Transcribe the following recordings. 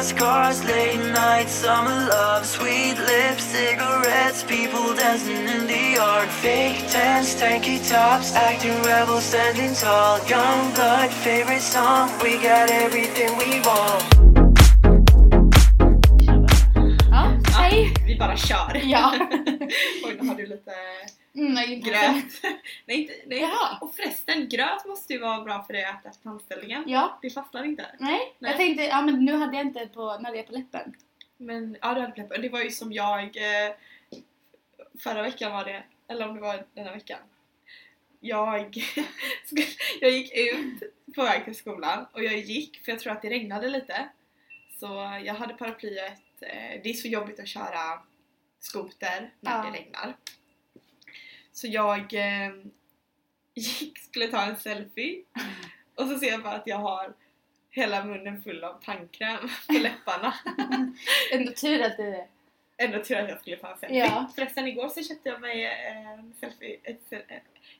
fast cars, late nights, summer love, sweet lips, cigarettes, people dancing in the yard. Fake tents, tanky tops, acting rebels, standing tall. Young blood, favorite song, we got everything we want. Ja, hej! Vi bara kör. Ja. Oj, nu har du lite Mm, är inte- gröt. nej, inte, nej. Jaha. Och förresten, gröt måste ju vara bra för dig att äta efter tandställningen. Ja, Det fastnar inte. nej. Nej. Jag tänkte, ja men nu hade jag inte på, nu hade jag på läppen. Men ja, du hade pleppar. Det var ju som jag eh, förra veckan var det, eller om det var denna veckan. Jag, jag gick ut på väg till skolan och jag gick för jag tror att det regnade lite. Så jag hade paraplyet. Eh, det är så jobbigt att köra skoter när Ja. det regnar. Så jag eh, gick, skulle ta en selfie och så ser jag bara att jag har hela munnen full av tandkräm på läpparna. Ändå tur att du... Ändå tur att jag skulle ta en selfie. Ja. Förresten igår så köpte jag mig en selfie, ett,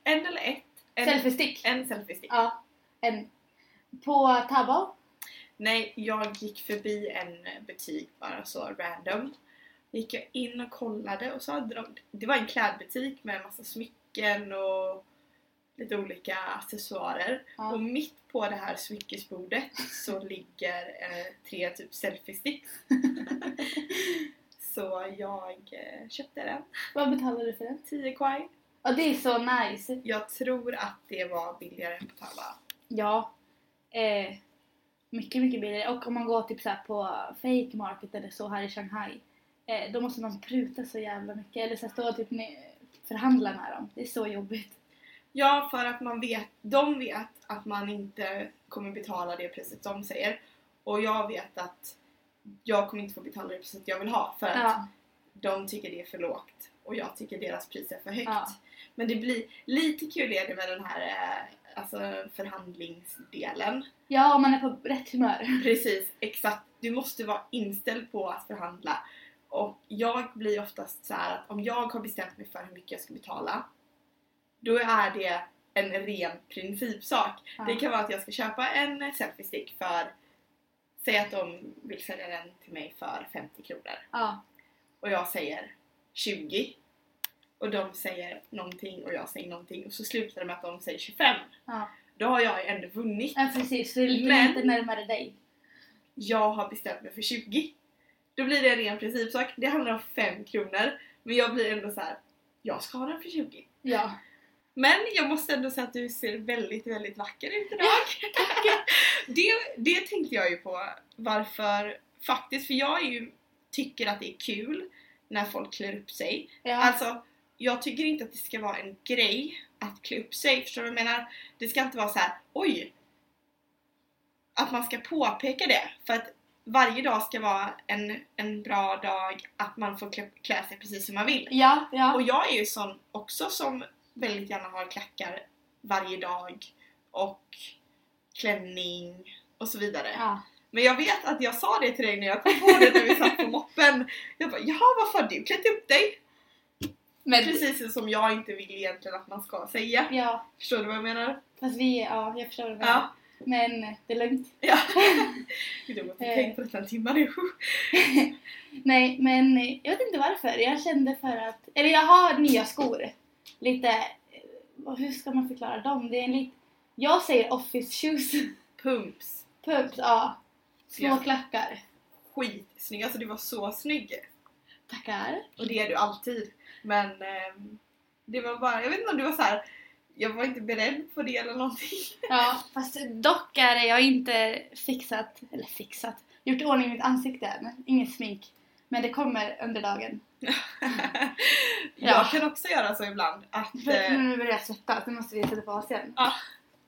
en eller ett? En, Selfiestick. En selfie-stick. Ja, en. På Taobao? Nej, jag gick förbi en butik bara så random. Gick jag in och kollade och så hade de, det var en klädbutik med massa smycken och lite olika accessoarer. Ja. Och mitt på det här smyckesbordet så ligger eh, tre typ selfie-sticks. så jag eh, köpte den. Vad betalade du för den? 10 kwai. Ja, det är så nice. Jag tror att det var billigare än på Taobao. Ja. Eh, mycket, mycket billigare. Och om man går typ så på fake market eller så här i Shanghai. Eh, då måste man pruta så jävla mycket. Eller så stå och typ förhandla med dem. Det är så jobbigt. Ja, för att man vet, de vet att man inte kommer betala det priset de säger. Och jag vet att jag kommer inte få betala det priset jag vill ha för att Ja. de tycker det är för lågt och jag tycker deras pris är för högt. Ja. Men det blir lite kul är det med den här eh, alltså förhandlingsdelen. ja, om man är på rätt humör. Precis, exakt. Du måste vara inställd på att förhandla. Och jag blir oftast så här att om jag har bestämt mig för hur mycket jag ska betala då är det en ren principsak. Ja. Det kan vara att jag ska köpa en selfie-stick för Säg att de vill sälja den till mig för 50 kronor Ja. och jag säger 20 och de säger någonting och jag säger någonting och så slutar det med att de säger 25 Ja. då har jag ändå vunnit ja, precis. Så det lite, Men- närmare dig. jag har bestämt mig för 20. Då blir det en ren principsak. Det handlar om 5 kronor. Men jag blir ändå så här. jag ska ha den för 20. Ja. Men jag måste ändå säga att du ser väldigt, väldigt vacker ut idag. det, det tänkte jag ju på varför faktiskt, för jag ju, tycker att det är kul när folk klär upp sig. Ja. Alltså, jag tycker inte att det ska vara en grej att klä upp sig. Förstår du vad jag menar? Det ska inte vara så här: oj! Att man ska påpeka det. För att varje dag ska vara en, en bra dag att man får klä, klä sig precis som man vill. ja, ja. Och jag är ju sån också som väldigt gärna har klackar varje dag och klänning och så vidare. ja. Men jag vet att jag sa det till dig när jag kom på det när vi satt på moppen. Jag bara, jaha varför har du klätt upp dig? Men, Precis som jag inte vill egentligen att man ska säga. ja. Förstår du vad jag menar? Fast vi, ja, jag förstår vad du menar. Ja. Men det är lugnt. ja. Gud, jag har inte Eh. tänkt på detta en timme nu. Nej, men jag vet inte varför. Jag kände för att... Eller jag har nya skor. Lite... eh, Hur ska man förklara dem? Det är en lit... Jag säger office shoes. Pumps. Pumps, ja. Små Ja. klackar. Skitsnygg. Alltså du var så snygg. Tackar. Och det är du alltid. Men ehm, det var bara, jag vet inte om du var så här. Jag var inte beredd på det eller någonting. Ja, fast dock är jag inte fixat, eller fixat, gjort i ordning mitt ansikte än. Inget smink. Men det kommer under dagen. Jag kan också göra så ibland att... Eh, nu börjar jag svettas, nu måste vi sätta på oss igen. Ja.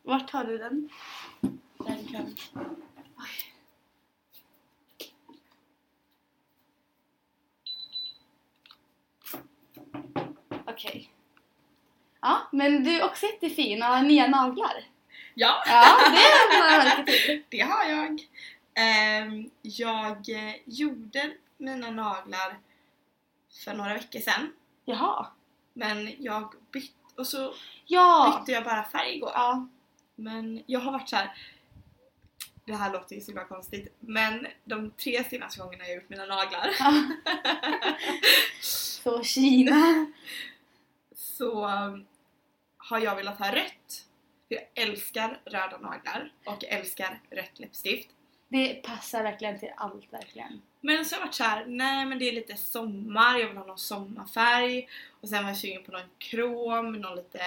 Vart har du den? Den kan... Okej. Ja, men du är också jättefin och har nya naglar. ja, Ja, det är man märka till. det har jag. Ehm, jag eh, gjorde mina naglar för några veckor sedan. Jaha. Men jag bytte och så Ja. bytte jag bara färg igår. Ja. Men jag har varit så här. det här låter ju så himla konstigt, men de tre senaste gångerna jag gjort mina naglar Ja. Så Kina. så um, har jag velat ha rött. För jag älskar röda naglar och jag älskar rött läppstift. Det passar verkligen till allt verkligen. Men så har jag varit såhär, nej men det är lite sommar, jag vill ha någon sommarfärg. Och sen var jag sugen på någon krom, någon lite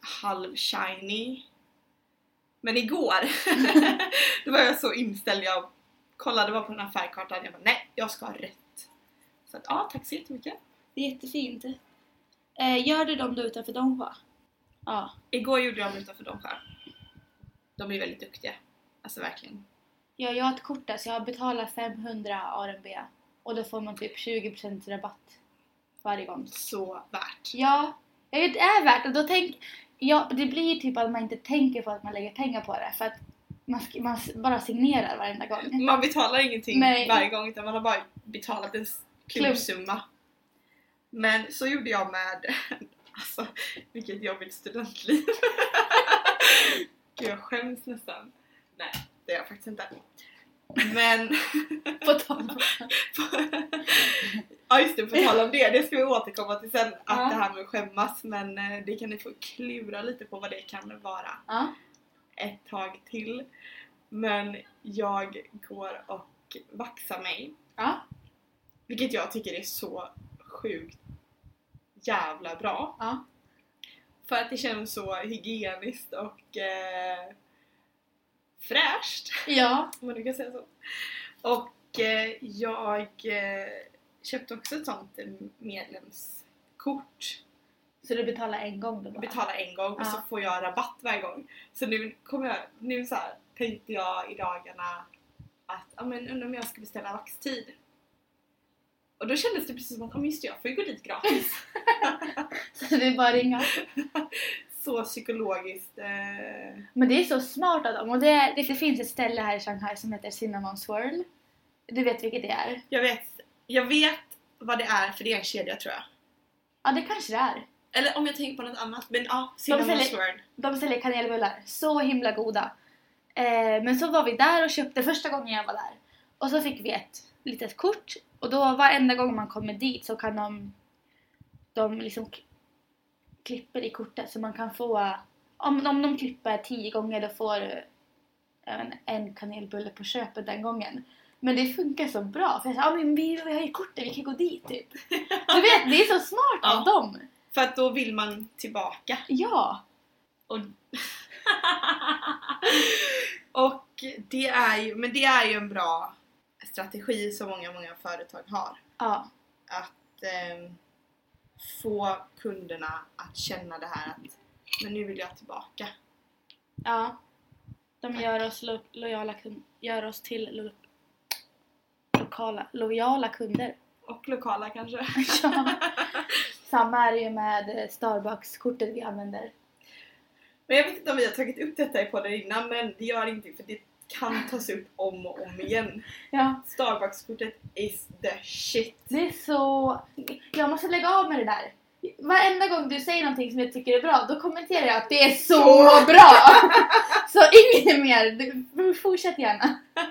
halv shiny. Men igår, då var jag så inställd, jag kollade bara på den här färgkartan jag bara nej, jag ska ha rött. Så att ja, tack så jättemycket. Det är jättefint. Eh, gör du dem då utanför Domsjö? Ja. Igår gjorde jag dem utanför Domsjö. De är väldigt duktiga. Alltså verkligen. ja. Jag har ett kort där så jag betalar 500 RMB och då får man typ 20% rabatt varje gång. Så värt. Ja, det är värt och då tänk, ja, det blir typ att man inte tänker på att man lägger pengar på det för att man, man bara signerar varenda gång. Man betalar ingenting Nej. varje gång utan man har bara betalat en klumpsumma. Men så gjorde jag med, alltså vilket jobbigt studentliv. Gud jag skäms nästan. Nej det är jag faktiskt inte. Men, På tal ja just det på tal om det, det ska vi återkomma till sen att Ja. det här med att skämmas men eh, det kan ni få klura lite på vad det kan vara Ja. ett tag till. Men jag går och vaxar mig Ja. Vilket jag tycker är så sjukt jävla bra. Ja. För att det känns så hygieniskt och eh, fräscht, Ja. om man nu kan säga så. Och eh, jag eh, köpte också ett sånt medlemskort. Så du betalar en gång då bara? Betalar en gång och Ja. så får jag rabatt varje gång. Så nu kommer jag, nu så här, tänkte jag i dagarna att men undrar om jag ska beställa vaxtid. Och då kändes det precis som att, ja just det, jag får ju gå dit gratis. Så det är bara att ringa. så psykologiskt. Eh, Men det är så smart av dem. Och det, det, det finns ett ställe här i Shanghai som heter Cinnamon Swirl. Du vet vilket det är? jag, vet, jag vet vad det är för det är en kedja tror jag. Ja, det kanske det är. Eller om jag tänker på något annat. Men ja, Cinnamon säljer- Swirl. De säljer kanelbullar. Så himla goda. Eh, men så var vi där och köpte första gången jag var där. Och så fick vi ett litet kort. Och då varenda gång man kommer dit så kan de... De liksom klipper i kortet så man kan få... Om, om de klipper tio gånger då får du en, en kanelbulle på köpet den gången. Men det funkar så bra. För jag sa, ah, men vi, vi har ju kortet, vi kan gå dit typ. Du vet, det är så smart Ja. av dem. För att då vill man tillbaka. Ja. Och, och det är ju, men det är ju en bra strategi som många, många företag har. Ja. Att eh, få kunderna att känna det här att men nu vill jag tillbaka. Ja. De gör oss, lo- lojala gör oss till lo- lokala, lojala kunder. Och lokala kanske. Ja. Samma är det ju med eh, Starbucks-kortet vi använder. Men jag vet inte om vi har tagit upp detta i podden innan men det gör inte för det kan tas upp om och om igen. Ja. Starbucks-kortet is the shit. Det är så... Jag måste lägga av med det där. Varenda gång du säger någonting som jag tycker är bra, då kommenterar jag att det är så Så. bra! Så inget mer. Du, fortsätt gärna.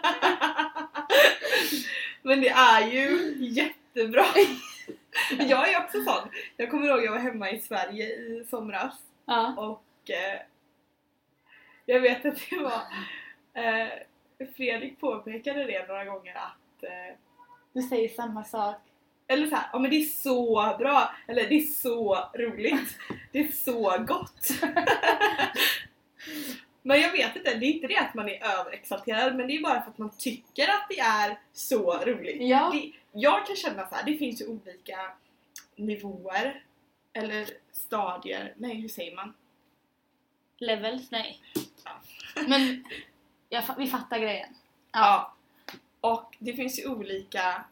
Men det är ju jättebra. Jag är också sån. Jag kommer ihåg jag var hemma i Sverige i somras Ja. och eh, jag vet att det var eh, Fredrik påpekade det några gånger att eh, Du säger samma sak. eller så här, ja men det är så bra, eller det är så roligt, det är så gott. men jag vet inte, det är inte det att man är överexalterad men det är bara för att man tycker att det är så roligt. Ja. Det, jag kan känna så här, det finns ju olika nivåer eller stadier, nej hur säger man? Levels? Nej. Men jag, vi fattar grejen. Ja. Och det finns ju olika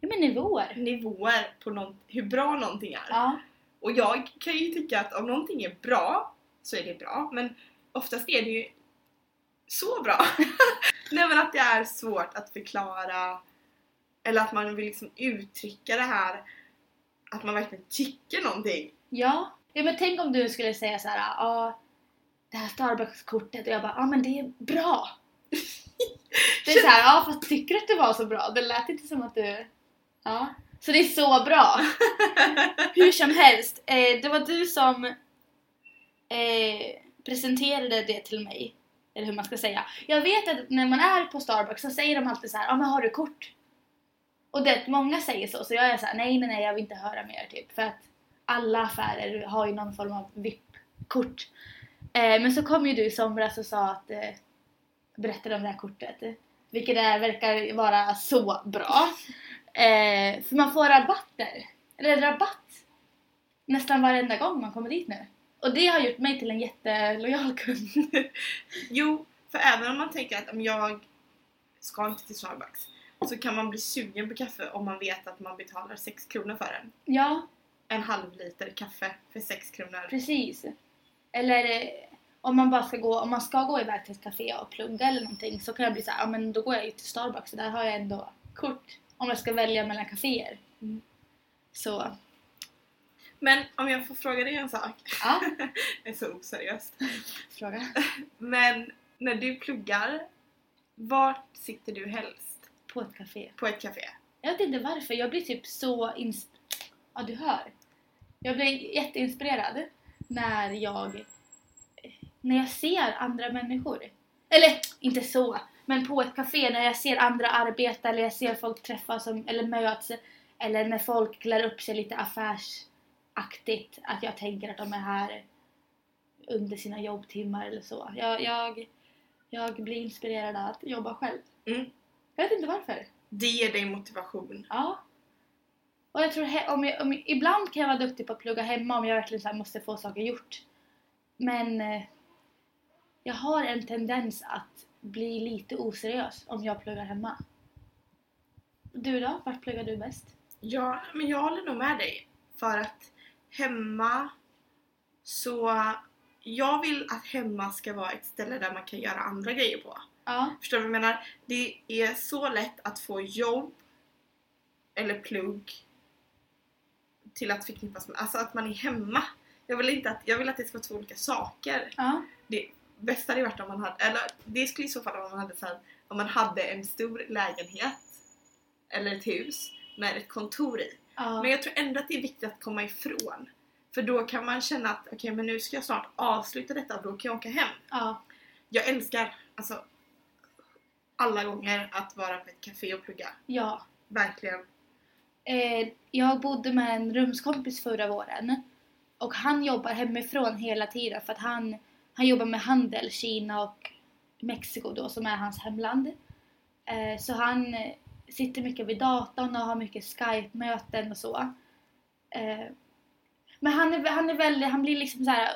Ja, men nivåer. nivåer på någon, hur bra någonting är. Ja. Och jag kan ju tycka att om någonting är bra så är det bra, men oftast är det ju så bra. Nej men att det är svårt att förklara eller att man vill liksom uttrycka det här att man verkligen tycker någonting. Ja. ja men tänk om du skulle säga så här, ja, det här Starbucks-kortet och jag bara, ja ah, men det är bra. det är såhär, ja fast tycker du att det var så bra? Det lät inte som att du... Ja. Så det är så bra. Hur som helst, eh, det var du som eh, presenterade det till mig. Eller hur man ska säga. Jag vet att när man är på Starbucks så säger de alltid så här, ja ah, men har du kort? Och det, många säger så, så jag är såhär, nej nej nej jag vill inte höra mer typ. För att alla affärer har ju någon form av VIP-kort. Eh, men så kom ju du i somras och sa att, eh, berättade om det här kortet. Vilket är, verkar vara så bra. Eh, för man får rabatter, eller rabatt, nästan varenda gång man kommer dit nu. Och det har gjort mig till en jättelojal kund. Jo, för även om man tänker att om jag ska inte till Starbucks så kan man bli sugen på kaffe om man vet att man betalar 6 kronor för den. Ja, En halv liter kaffe för 6 kronor. precis. Eller eh, om man bara ska gå, om man ska gå iväg till ett café och plugga eller någonting så kan jag bli så här, ja men då går jag ju till Starbucks och där har jag ändå kort om jag ska välja mellan kaféer. Mm. Så, Men om jag får fråga dig en sak. ja, det är så oseriöst. fråga. Men när du pluggar, vart sitter du helst? På ett café. På ett café? Jag vet inte varför, jag blir typ så ins... Ja, du hör. Jag blir jätteinspirerad när jag... När jag ser andra människor. Eller inte så, men på ett café när jag ser andra arbeta eller jag ser folk träffas som, eller möts. Eller när folk klär upp sig lite affärsaktigt. Att jag tänker att de är här under sina jobbtimmar eller så. Jag, jag, jag blir inspirerad att jobba själv. Mm. Jag vet inte varför. Det ger dig motivation. Ja. Och jag tror om jag, om jag, ibland kan jag vara duktig på att plugga hemma om jag verkligen så måste få saker gjort. Men eh, jag har en tendens att bli lite oseriös om jag pluggar hemma. Du då? Vart pluggar du bäst? Ja, men jag håller nog med dig. För att hemma så... Jag vill att hemma ska vara ett ställe där man kan göra andra grejer på. Ja. Förstår du vad jag menar? Det är så lätt att få jobb eller plugg till att förknippas med, alltså att man är hemma. Jag vill inte att, jag vill att det ska vara två olika saker. Ja. Det bästa hade varit om man hade, eller det skulle i så fall vara om man hade så här, om man hade en stor lägenhet eller ett hus med ett kontor i. Ja. Men jag tror ändå att det är viktigt att komma ifrån. För då kan man känna att okej men nu ska jag snart avsluta detta och då kan jag åka hem. ja. Jag älskar alltså alla gånger att vara på ett café och plugga. ja. Verkligen. Eh, jag bodde med en rumskompis förra våren. Och han jobbar hemifrån hela tiden för att han, han jobbar med handel, Kina och Mexiko då som är hans hemland. Eh, så han sitter mycket vid datorn och har mycket Skype-möten och så. Eh, men han är, han är väldigt, han blir liksom så här.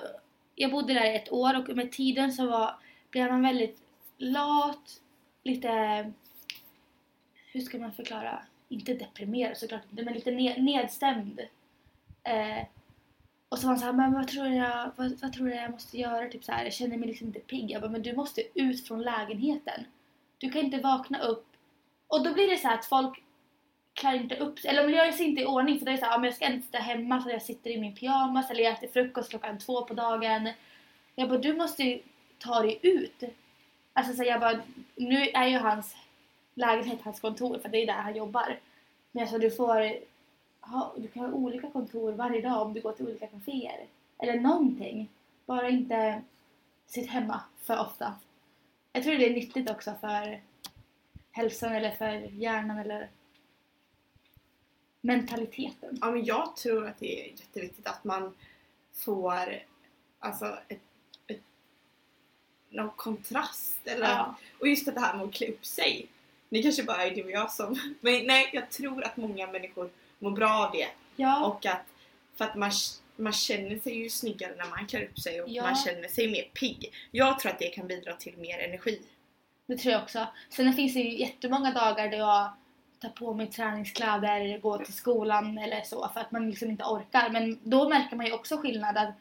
Jag bodde där i ett år och med tiden så var, blev han väldigt lat, lite, hur ska man förklara? Inte deprimerad såklart inte, men lite ne nedstämd. Eh, och så var han såhär, men vad tror jag, vad, vad tror jag jag måste göra? Typ så här, jag känner mig liksom inte pigg. Jag bara, men du måste ut från lägenheten. Du kan inte vakna upp. Och då blir det så här att folk klär inte upp sig, eller de gör sig inte i ordning för det är det såhär, ja, jag ska inte sitta hemma så jag sitter i min pyjamas eller jag äter frukost klockan två på dagen. Jag bara, du måste ju ta dig ut. Alltså så jag bara, nu är ju hans lägenhet hans kontor för det är där han jobbar. Men alltså du får ha, du kan ha olika kontor varje dag om du går till olika kaféer. Eller någonting. Bara inte sitt hemma för ofta. Jag tror det är nyttigt också för hälsan eller för hjärnan eller mentaliteten. Ja men jag tror att det är jätteviktigt att man får alltså ett, ett, någon kontrast eller Ja. och just det här med att klä upp sig. Det kanske bara är du och jag som men nej jag tror att många människor mår bra av det Ja, och att för att man, man känner sig ju snyggare när man klär upp sig och Ja. man känner sig mer pigg. Jag tror att det kan bidra till mer energi. det tror jag också. Sen finns det ju jättemånga dagar där jag tar på mig träningskläder, går till skolan eller så för att man liksom inte orkar. Men då märker man ju också skillnad att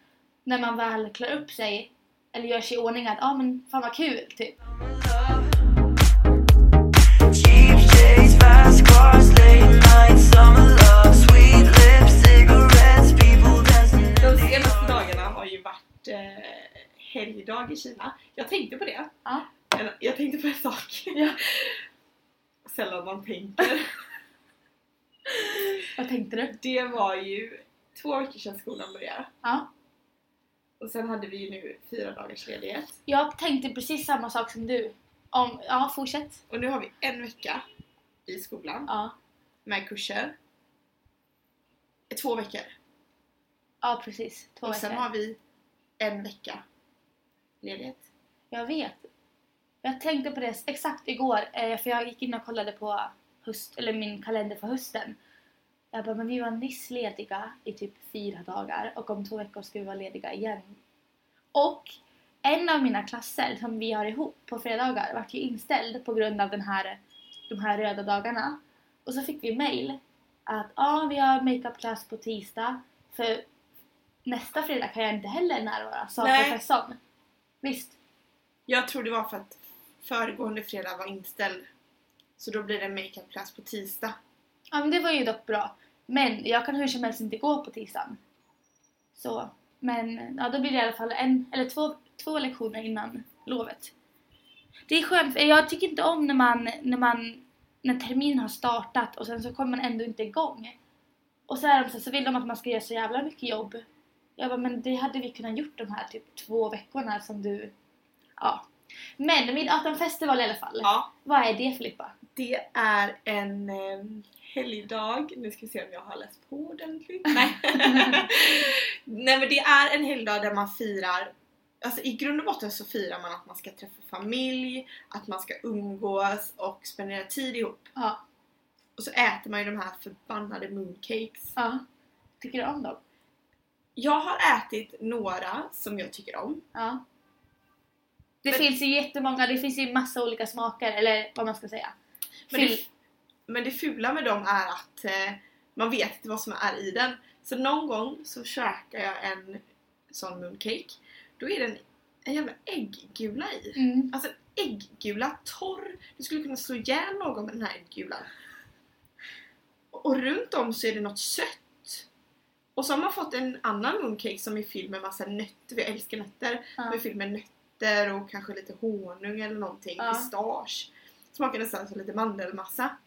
när man väl klär upp sig eller gör sig i ordning att ja ah, men fan vad kul typ. Helgdag i Kina. Jag tänkte på det. Ja. Eller, jag tänkte på en sak. Ja. Sällan man tänker. Vad tänkte du? Det var ju två veckor sedan skolan började. Ja. Och sen hade vi ju nu fyra dagars ledighet. Jag tänkte precis samma sak som du. Om, ja, fortsätt. Och nu har vi en vecka i skolan Ja. med kurser. Två veckor. Ja, precis. Två och sen veckor. har vi en vecka ledighet. Jag vet. Jag tänkte på det exakt igår, eh, för jag gick in och kollade på höst, eller min kalender för hösten. Jag bara, men vi var nyss lediga i typ fyra dagar och om två veckor ska vi vara lediga igen. Och en av mina klasser som vi har ihop på fredagar vart ju inställd på grund av den här, de här röda dagarna. Och så fick vi mail att ja, vi har makeup-klass på tisdag för nästa fredag kan jag inte heller närvara, sa Nej. professorn. Visst, Jag tror det var för att föregående fredag var inställd. Så då blir det makeup-klass på tisdag. Ja men det var ju dock bra. Men jag kan hur som helst inte gå på tisdagen. Så, men ja, då blir det i alla fall en eller två, två lektioner innan lovet. Det är skönt, jag tycker inte om när man, när man, när terminen har startat och sen så kommer man ändå inte igång. Och så, är de så, så vill de att man ska göra så jävla mycket jobb. Jag bara, men det hade vi kunnat gjort de här typ två veckorna som du, ja. Men Mid-Autumn Festival i alla fall. Ja, Vad är det Filippa? det är en eh, helgdag. Nu ska vi se om jag har läst på ordentligt. Nej. Nej men det är en helgdag där man firar Alltså i grund och botten så firar man att man ska träffa familj, att man ska umgås och spendera tid ihop. Ja. Och så äter man ju de här förbannade mooncakes. Ja. Tycker du om dem? Jag har ätit några som jag tycker om. Ja. Det Men- finns ju jättemånga, det finns ju massa olika smaker, eller vad man ska säga. Men det, men det fula med dem är att eh, man vet inte vad som är i den. Så någon gång så käkar jag en sån mooncake. Då är det en, en jävla ägggula i. Mm. Alltså ägggula, torr. Du skulle kunna slå ihjäl någon med den här äggulan. Och, runt om så är det något sött. Och så har man fått en annan mooncake som är fylld med massa nötter. Vi älskar nötter. Ja. Som är fylld med nötter och kanske lite honung eller någonting. Ja. Pistage. Smakar nästan som lite mandelmassa.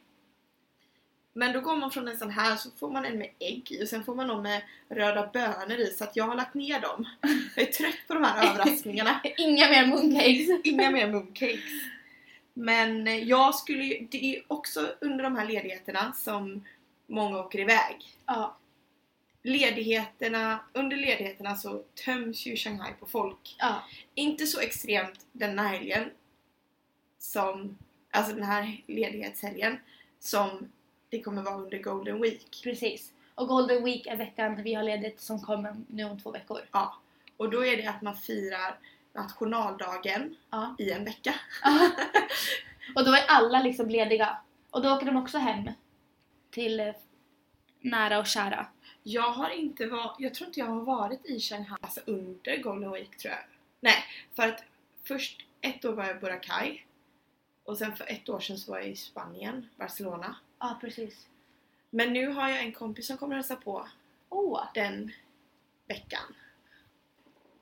Men då går man från en sån här så får man en med ägg i och sen får man någon med röda bönor i så att jag har lagt ner dem. Jag är trött på de här överraskningarna. Inga mer mooncakes. Inga mer mooncakes. Men eh, jag skulle ju, det är också under de här ledigheterna som många åker iväg. Ja. Ledigheterna, under ledigheterna så töms ju Shanghai på folk. ja. Inte så extremt denna helgen som, alltså den här ledighetshelgen som det kommer vara under Golden Week. Precis. Och Golden Week är veckan vi har ledigt som kommer nu om två veckor. Ja. Och då är det att man firar nationaldagen Ja. i en vecka. och då är alla liksom lediga. Och då åker de också hem till eh, nära och kära. Jag har inte varit, jag tror inte jag har varit i Shanghai alltså under Golden Week tror jag. Nej, för att först ett år var jag i Boracay och sen för ett år sedan så var jag i Spanien, Barcelona. Ja, precis. Men nu har jag en kompis som kommer hälsa på Åh! den veckan.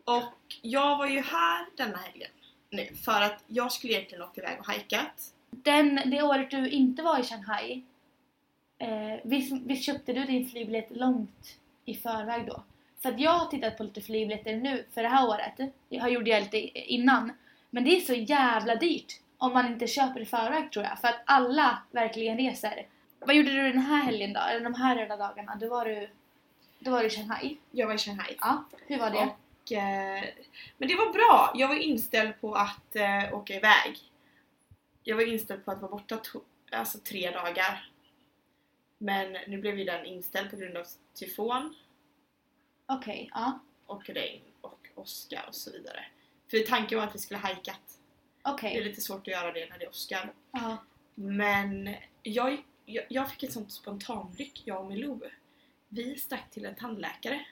Och jag var ju här denna helgen nu för att jag skulle egentligen åkt iväg och hajkat. Den, det året du inte var i Shanghai, eh, visst, visst köpte du din flygbiljett långt i förväg då? För att jag har tittat på lite flygbiljetter nu för det här året. Det har gjorde jag lite innan. Men det är så jävla dyrt om man inte köper i förväg tror jag. För att alla verkligen reser. Vad gjorde du den här helgen då? Eller de här röda dagarna? Då var du, då var du i Shanghai. Jag var i Shanghai. Ja, hur var det? Och, eh, men det var bra. Jag var inställd på att eh, åka iväg. Jag var inställd på att vara borta alltså tre dagar. Men nu blev ju den inställd på grund av tyfon Okej, ja. och regn och åska och så vidare. För tanken var att vi skulle hajkat. Okej. Det är lite svårt att göra det när det är åskar. Ja. Men jag, jag, jag fick ett sånt spontanryck, jag och Milou. Vi stack till en tandläkare.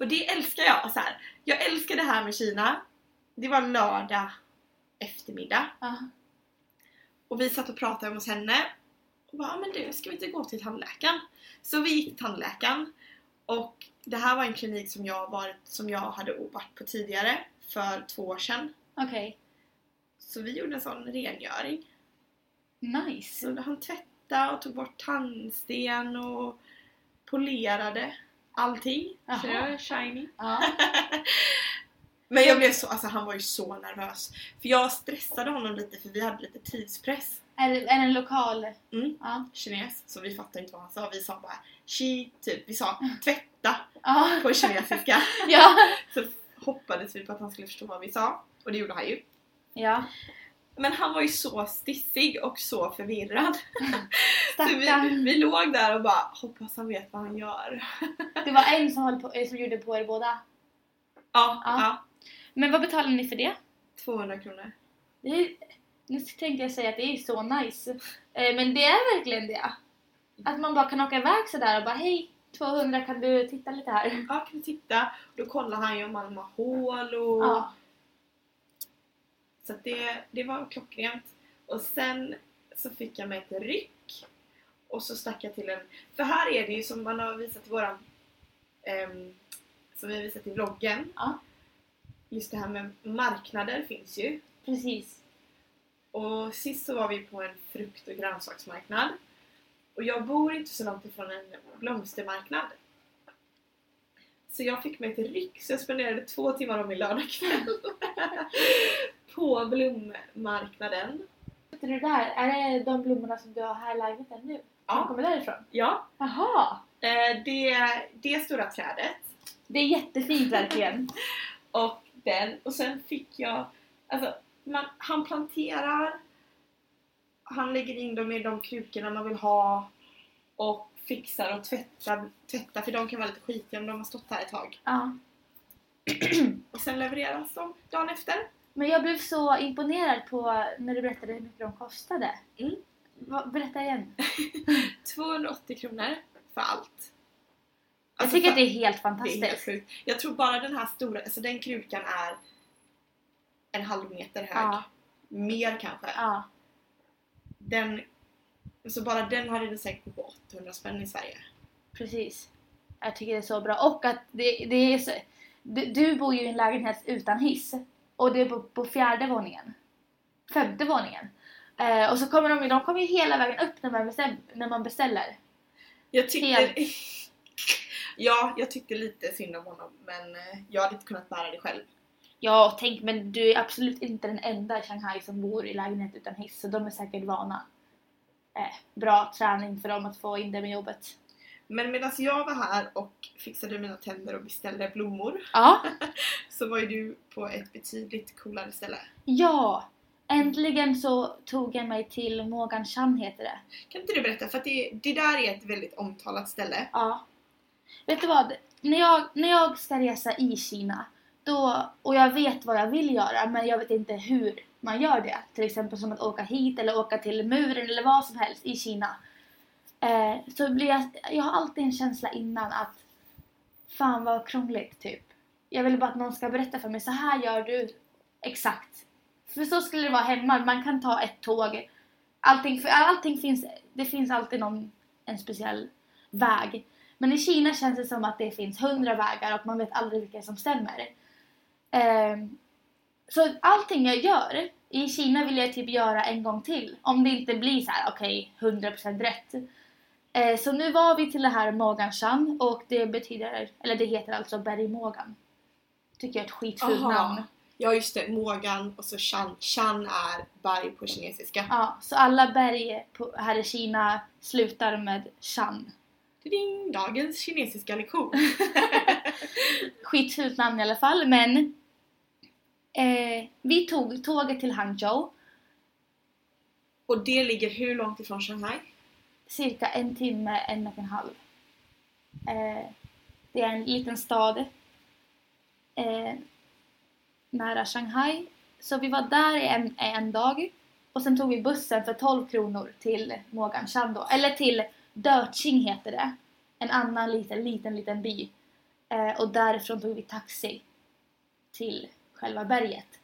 Och det älskar jag! Så här. Jag älskar det här med Kina. Det var lördag eftermiddag Ja. och vi satt och pratade hos henne. Och bara, "Ja, men du, ska vi inte gå till tandläkaren? Så vi gick till tandläkaren Och det här var en klinik som jag, varit, som jag hade varit på tidigare för två år sedan. Okej. Så vi gjorde en sån rengöring. Nice. Så han tvättade och tog bort tandsten och polerade allting. Så Jaha. jag är shiny. Ja. Men jag blev så, alltså han var ju så nervös. För jag stressade honom lite för vi hade lite tidspress. Är, det- är det en lokal? Mm. Ja. Kines, så vi fattade inte vad han sa. Vi sa bara chi, typ. Vi sa tvätta på kinesiska. ja. så hoppades vi på att han skulle förstå vad vi sa. Och det gjorde han ju. Ja. Men han var ju så stissig och så förvirrad. Så vi, vi låg där och bara hoppas han vet vad han gör. Det var en som, höll på, eh, som gjorde på er båda. Ja, Ja. ja. Men vad betalade ni för det? 200 kronor. det är, nu tänkte jag säga att det är så nice. Eh, men det är verkligen det. Att man bara kan åka iväg sådär och bara hej 200 kan du titta lite här? Ja, kan du titta? Då kollar han ju om han har hål och... Ja. Så det, det var klockrent. Och sen så fick jag med ett ryck. Och så stack jag till en... För här är det ju som man har visat i våran... ehm, som vi har visat i vloggen. Ja. Just det här med marknader finns ju. Precis. Och sist så var vi på en frukt och grönsaksmarknad. Och jag bor inte så långt ifrån en blomstermarknad. Så jag fick med ett ryck så jag spenderade två timmar av min lördagkväll på blommarknaden. Vet du där? Är det de blommorna som du har här i lägenheten nu? Som Ja. kommer därifrån? Ja, Jaha! eh, det, det stora trädet Det är jättefint verkligen. och den och sen fick jag, alltså man, han planterar, han lägger in dem i de krukorna man vill ha och fixar och tvättar, tvättar för de kan vara lite skitiga om de har stått här ett tag. Ja. Och sen levereras de dagen efter. Men jag blev så imponerad på när du berättade hur mycket de kostade. Mm. Berätta igen. 280 kronor för allt. Jag Alltså, tycker för- att det är helt det är helt fantastiskt. sjukt. Jag tror bara den här stora, alltså den krukan är en halv meter hög. Ja. Mer kanske. Ja. Den, så bara den hade det säkert på 800 spänn i Sverige. Precis. Jag tycker det är så bra. Och att det, det är så, du, du bor ju i en lägenhet utan hiss. Och det är på, på fjärde våningen. Femte våningen. Eh, och så kommer de, de kommer ju hela vägen upp när man, bestäm, när man beställer. Jag tyckte... Helt. ja, jag tyckte lite synd om honom men eh, jag hade inte kunnat bära det själv. Ja, tänk men du är absolut inte den enda i Shanghai som bor i lägenhet utan hiss. Så de är säkert vana. Eh, bra träning för dem att få in det med jobbet. Men medan jag var här och fixade mina tänder och beställde blommor Ja. så var ju du på ett betydligt coolare ställe. Ja! Äntligen så tog jag mig till Morgan Chan heter det. Kan inte du berätta? För att det, det där är ett väldigt omtalat ställe. Ja. Vet du vad? När jag, när jag ska resa i Kina då, och jag vet vad jag vill göra men jag vet inte hur man gör det. Till exempel som att åka hit eller åka till muren eller vad som helst i Kina. Eh, så blir jag, jag har alltid en känsla innan att fan vad krångligt typ. Jag vill bara att någon ska berätta för mig så här gör du exakt. För så skulle det vara hemma. Man kan ta ett tåg. Allting, för allting finns, det finns alltid någon, en speciell väg. Men i Kina känns det som att det finns hundra vägar och man vet aldrig vilka som stämmer. Eh, så allting jag gör i Kina vill jag typ göra en gång till. Om det inte blir så här, okej, 100% rätt. Eh, så nu var vi till det här Moganshan och det betyder, eller det heter alltså Berg Mogan. Tycker jag är ett skitfult Aha. namn. Ja just det, Mogan och så Chan. Chan är berg på kinesiska. Ja, så alla berg på, här i Kina slutar med Shan. Ding, dagens kinesiska lektion. Skitfult namn i alla fall, men eh, vi tog tåget till Hangzhou och det ligger hur långt ifrån Shanghai? Cirka en timme, en och en halv. Eh, det är en liten stad eh, nära Shanghai. Så vi var där i en, en dag och sen tog vi bussen för 12 kronor till Moganshan då. Eller till Dötjing heter det. En annan liten, liten, liten by. Eh, och därifrån tog vi taxi till själva berget.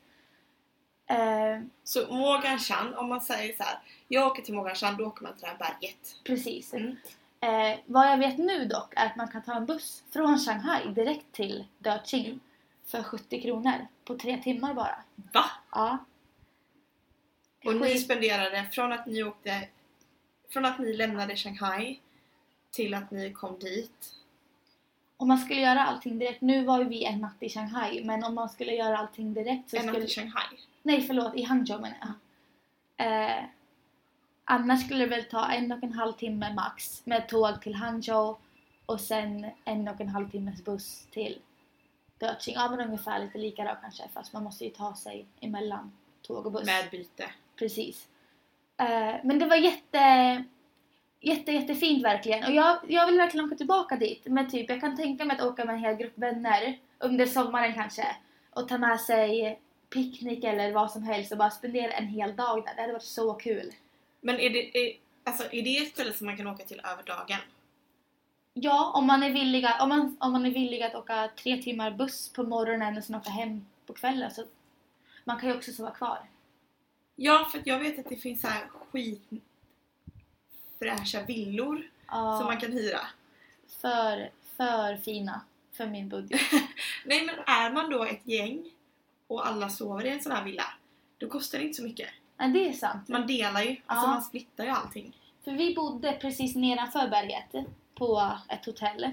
Eh, Så Mogan Chan, om man säger så här, jag åker till Mogan Chan, då åker man till det här berget. precis. Mm. Eh, vad jag vet nu dock är att man kan ta en buss från Shanghai direkt till Döqing för 70 kronor på tre timmar bara. Va? Ja. Och ni Skit- spenderade från att ni åkte från att ni lämnade Shanghai till att ni kom dit. Om man skulle göra allting direkt, nu var ju vi en natt i Shanghai, men om man skulle göra allting direkt så En natt skulle... i Shanghai. Nej förlåt, i Hangzhou menar jag. Eh, annars skulle det väl ta en och en halv timme max med tåg till Hangzhou och sen en och en halv timmes buss till Döqing. Ja men ungefär lite lika då kanske fast man måste ju ta sig emellan tåg och buss. Med byte. Precis. Eh, men det var jätte, jätte, jättefint verkligen. Och jag, jag vill verkligen åka tillbaka dit. Men typ, jag kan tänka mig att åka med en hel grupp vänner under sommaren kanske. Och ta med sig picknick eller vad som helst och bara spendera en hel dag där. Det hade varit så kul. Men är det, är, alltså, är det ett ställe som man kan åka till över dagen? Ja, om man är villig att, om man, om man är villig att åka tre timmar buss på morgonen och sen åka hem på kvällen så man kan ju också sova kvar. Ja, för jag vet att det finns så här skit fräscha villor Ja, som man kan hyra. för, för fina för min budget. Nej men är man då ett gäng och alla sover i en sån här villa, då kostar det inte så mycket. Nej, det är sant. Man delar ju, alltså Ja. man splittar ju allting. För vi bodde precis nedanför berget på ett hotell.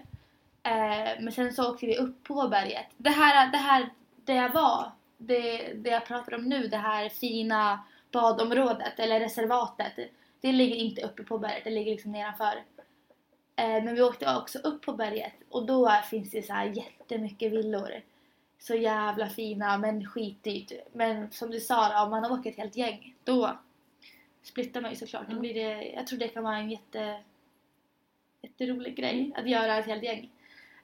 Eh, men sen så åkte vi upp på berget. Det här, det här där jag var, det, det jag pratar om nu, det här fina badområdet eller reservatet. Det ligger inte uppe på berget, det ligger liksom nedanför. Eh, men vi åkte också upp på berget och då finns det så här jättemycket villor. Så jävla fina men skitdyrt. Men som du sa, då, om man åker ett helt gäng då splittar man ju såklart. Då Mm. blir det, jag tror det kan vara en jätte, jätterolig grej att göra ett helt gäng.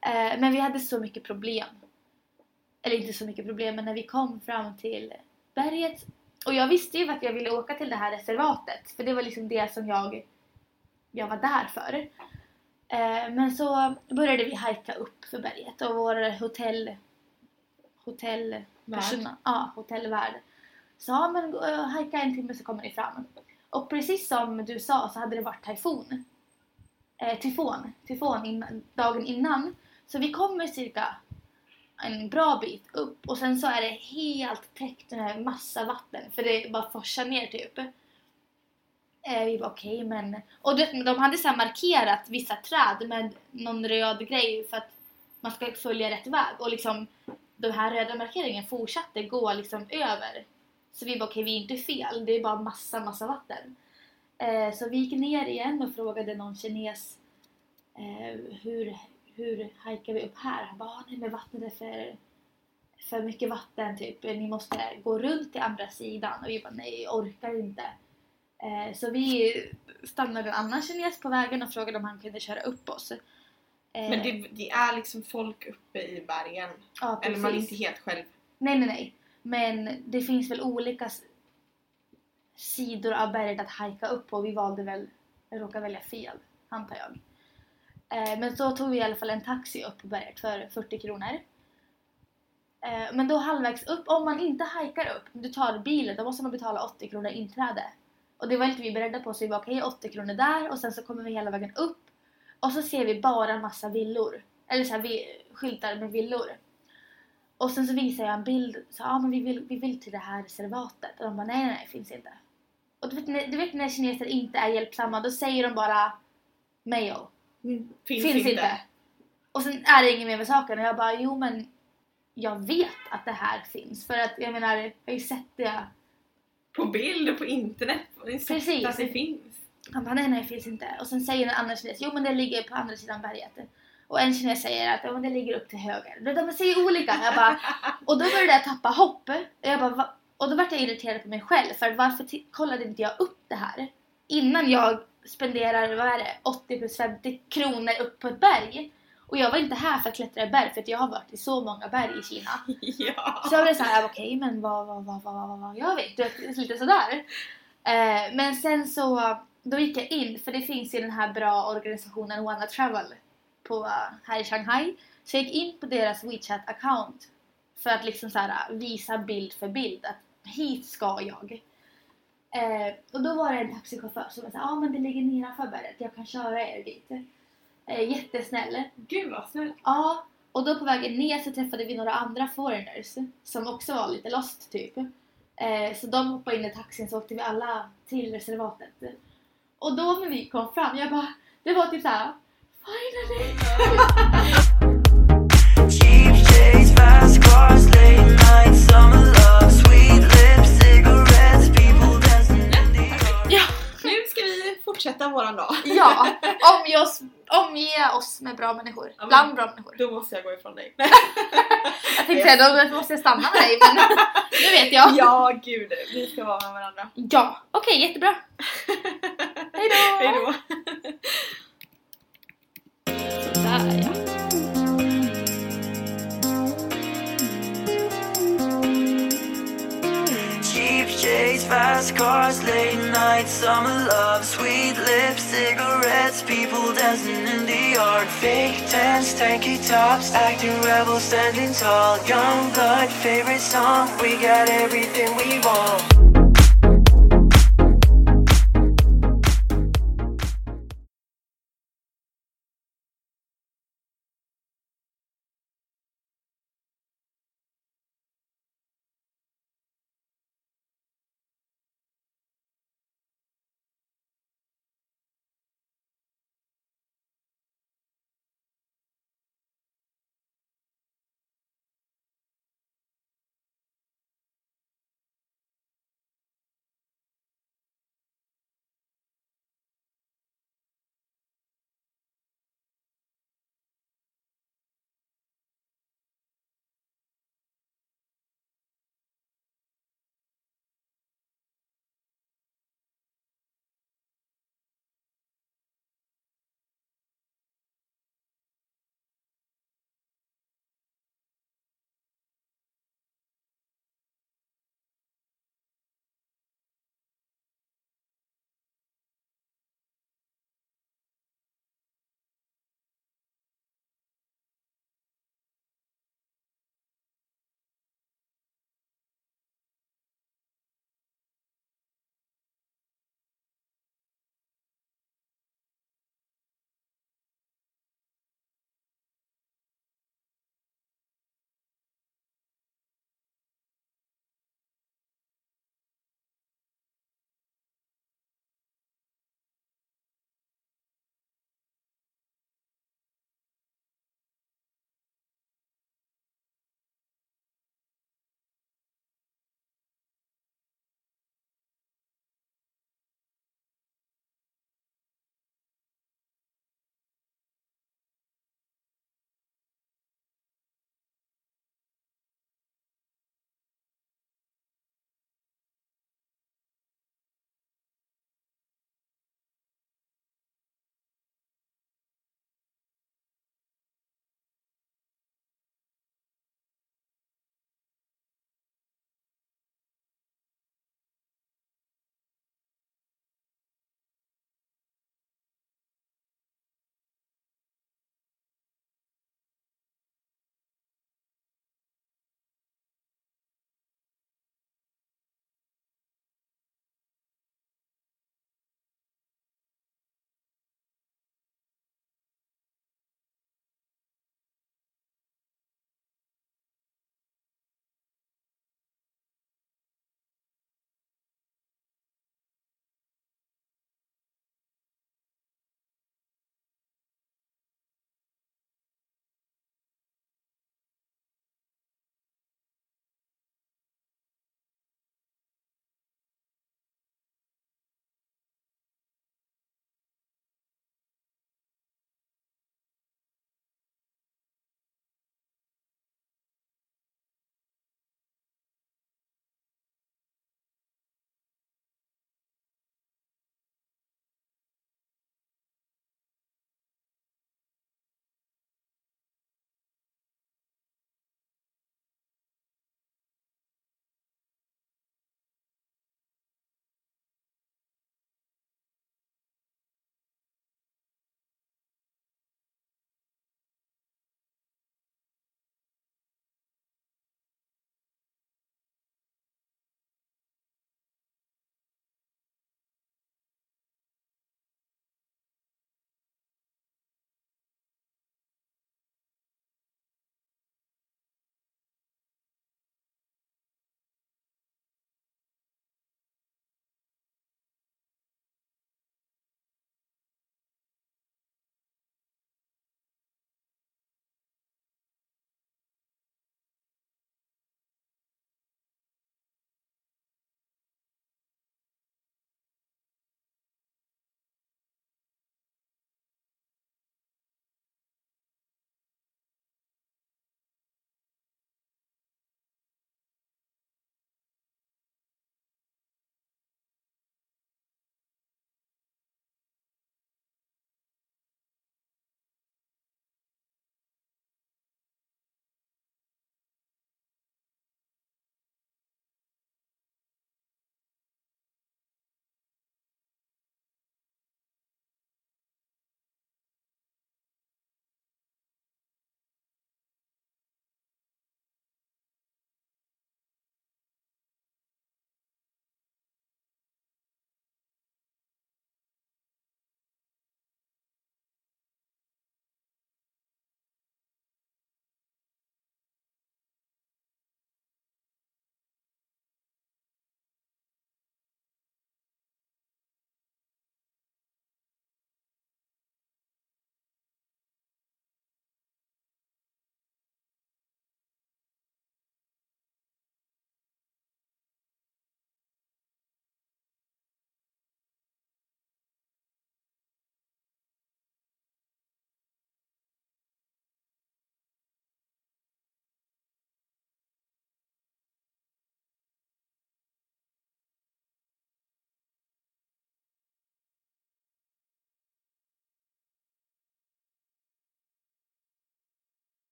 Eh, men vi hade så mycket problem. Eller inte så mycket problem, men när vi kom fram till berget. Och jag visste ju att jag ville åka till det här reservatet. För det var liksom det som jag, jag var där för. Eh, men så började vi hajka upp för berget och vår hotell hotellperson, ja, hotellvärd sa men hajka en timme så kommer ni fram. Och precis som du sa så hade det varit tyfon. Eh, tyfon, tyfon innan, dagen innan. Så vi kommer cirka en bra bit upp och sen så är det helt täckt med massa vatten för det bara forsar ner typ. Eh, vi var okej men... Och du de hade så här markerat vissa träd med någon röd grej för att man ska följa rätt väg och liksom den här röda markeringen fortsatte gå liksom över. Så vi bara okej, vi är inte fel, det är bara massa, massa vatten. Eh, så vi gick ner igen och frågade någon kines eh, hur, hur hajkar vi upp här? Han bara, "Ah, nej men vattnet är för, för mycket vatten typ, ni måste gå runt till andra sidan. Och vi bara, nej jag orkar inte. Eh, så vi stannade en annan kines på vägen och frågade om han kunde köra upp oss. Eh, Men det, det är liksom folk uppe i bergen. ja, Eller man är inte helt själv. Nej, nej, nej. Men det finns väl olika sidor av berget att hajka upp på. Vi valde väl, råkade välja fel, antar jag. Eh, men så tog vi i alla fall en taxi upp på berget för 40 kronor. Eh, men då halvvägs upp, om man inte hajkar upp, du tar bilen, då måste man betala 80 kronor inträde. Och det var inte vi beredda på så vi var okej 80 kronor där och sen så kommer vi hela vägen upp och så ser vi bara en massa villor. Eller så här, vi, skyltar med villor. Och sen så visar jag en bild, så ja ah, men vi vill, vi vill till det här reservatet. Och de bara nej nej nej, finns inte. Och du vet, när- du vet när kineser inte är hjälpsamma, då säger de bara Mayo. Finns, Finns, inte. inte. Och sen är det inget mer med saken och jag bara jo men jag vet att det här finns. För att jag menar, jag har ju sett det. På bild och på internet. Och Precis. att det finns. Han bara nej nej det finns inte. Och sen säger en annan kines jo men det ligger på andra sidan berget. Och en kines säger att ja, men det ligger upp till höger. De, säger olika. Jag bara, och då började jag tappa hopp. Och, jag bara, va? och då vart jag irriterad på mig själv. För varför kollade inte jag upp det här? Innan jag spenderar, vad är det, 80 plus 50 kronor upp på ett berg. Och jag var inte här för att klättra i berg för att jag har varit i så många berg i Kina. ja. Så jag blev såhär, okej men vad, vad, vad, vad, vad, vad gör vi? Du vet, lite sådär. Eh, men sen så, då gick jag in, för det finns ju den här bra organisationen Wanna Travel på, eh, här i Shanghai. Så jag gick in på deras WeChat-account för att liksom så här, visa bild för bild att hit ska jag. Eh, och då var det en taxichaufför som sa ah, men det ligger nedanför berget, jag kan köra er dit. Eh, jättesnäll. Gud vad snällt. Ja, och då på vägen ner så träffade vi några andra foreigners som också var lite lost typ. Eh, så de hoppade in i taxin så åkte vi alla till reservatet. Och då när vi kom fram, jag bara, det var typ såhär Finally! Cheap shades, fast cars, late night, summer fortsätta våran dag. ja. Omge oss, omge oss med bra människor. Ja, Bland bra människor. Då måste jag gå ifrån dig. Jag tänkte säga, då måste jag stanna med dig men nu vet jag. ja, gud. Vi ska vara med varandra. Ja, okej jättebra. Hej då! Hej då. Sådär ja. Fast cars, late night, summer love, sweet lips, cigarettes, people dancing in the yard. Fake tents, tanky tops, acting rebel, standing tall. Young blood, favorite song, we got everything we want.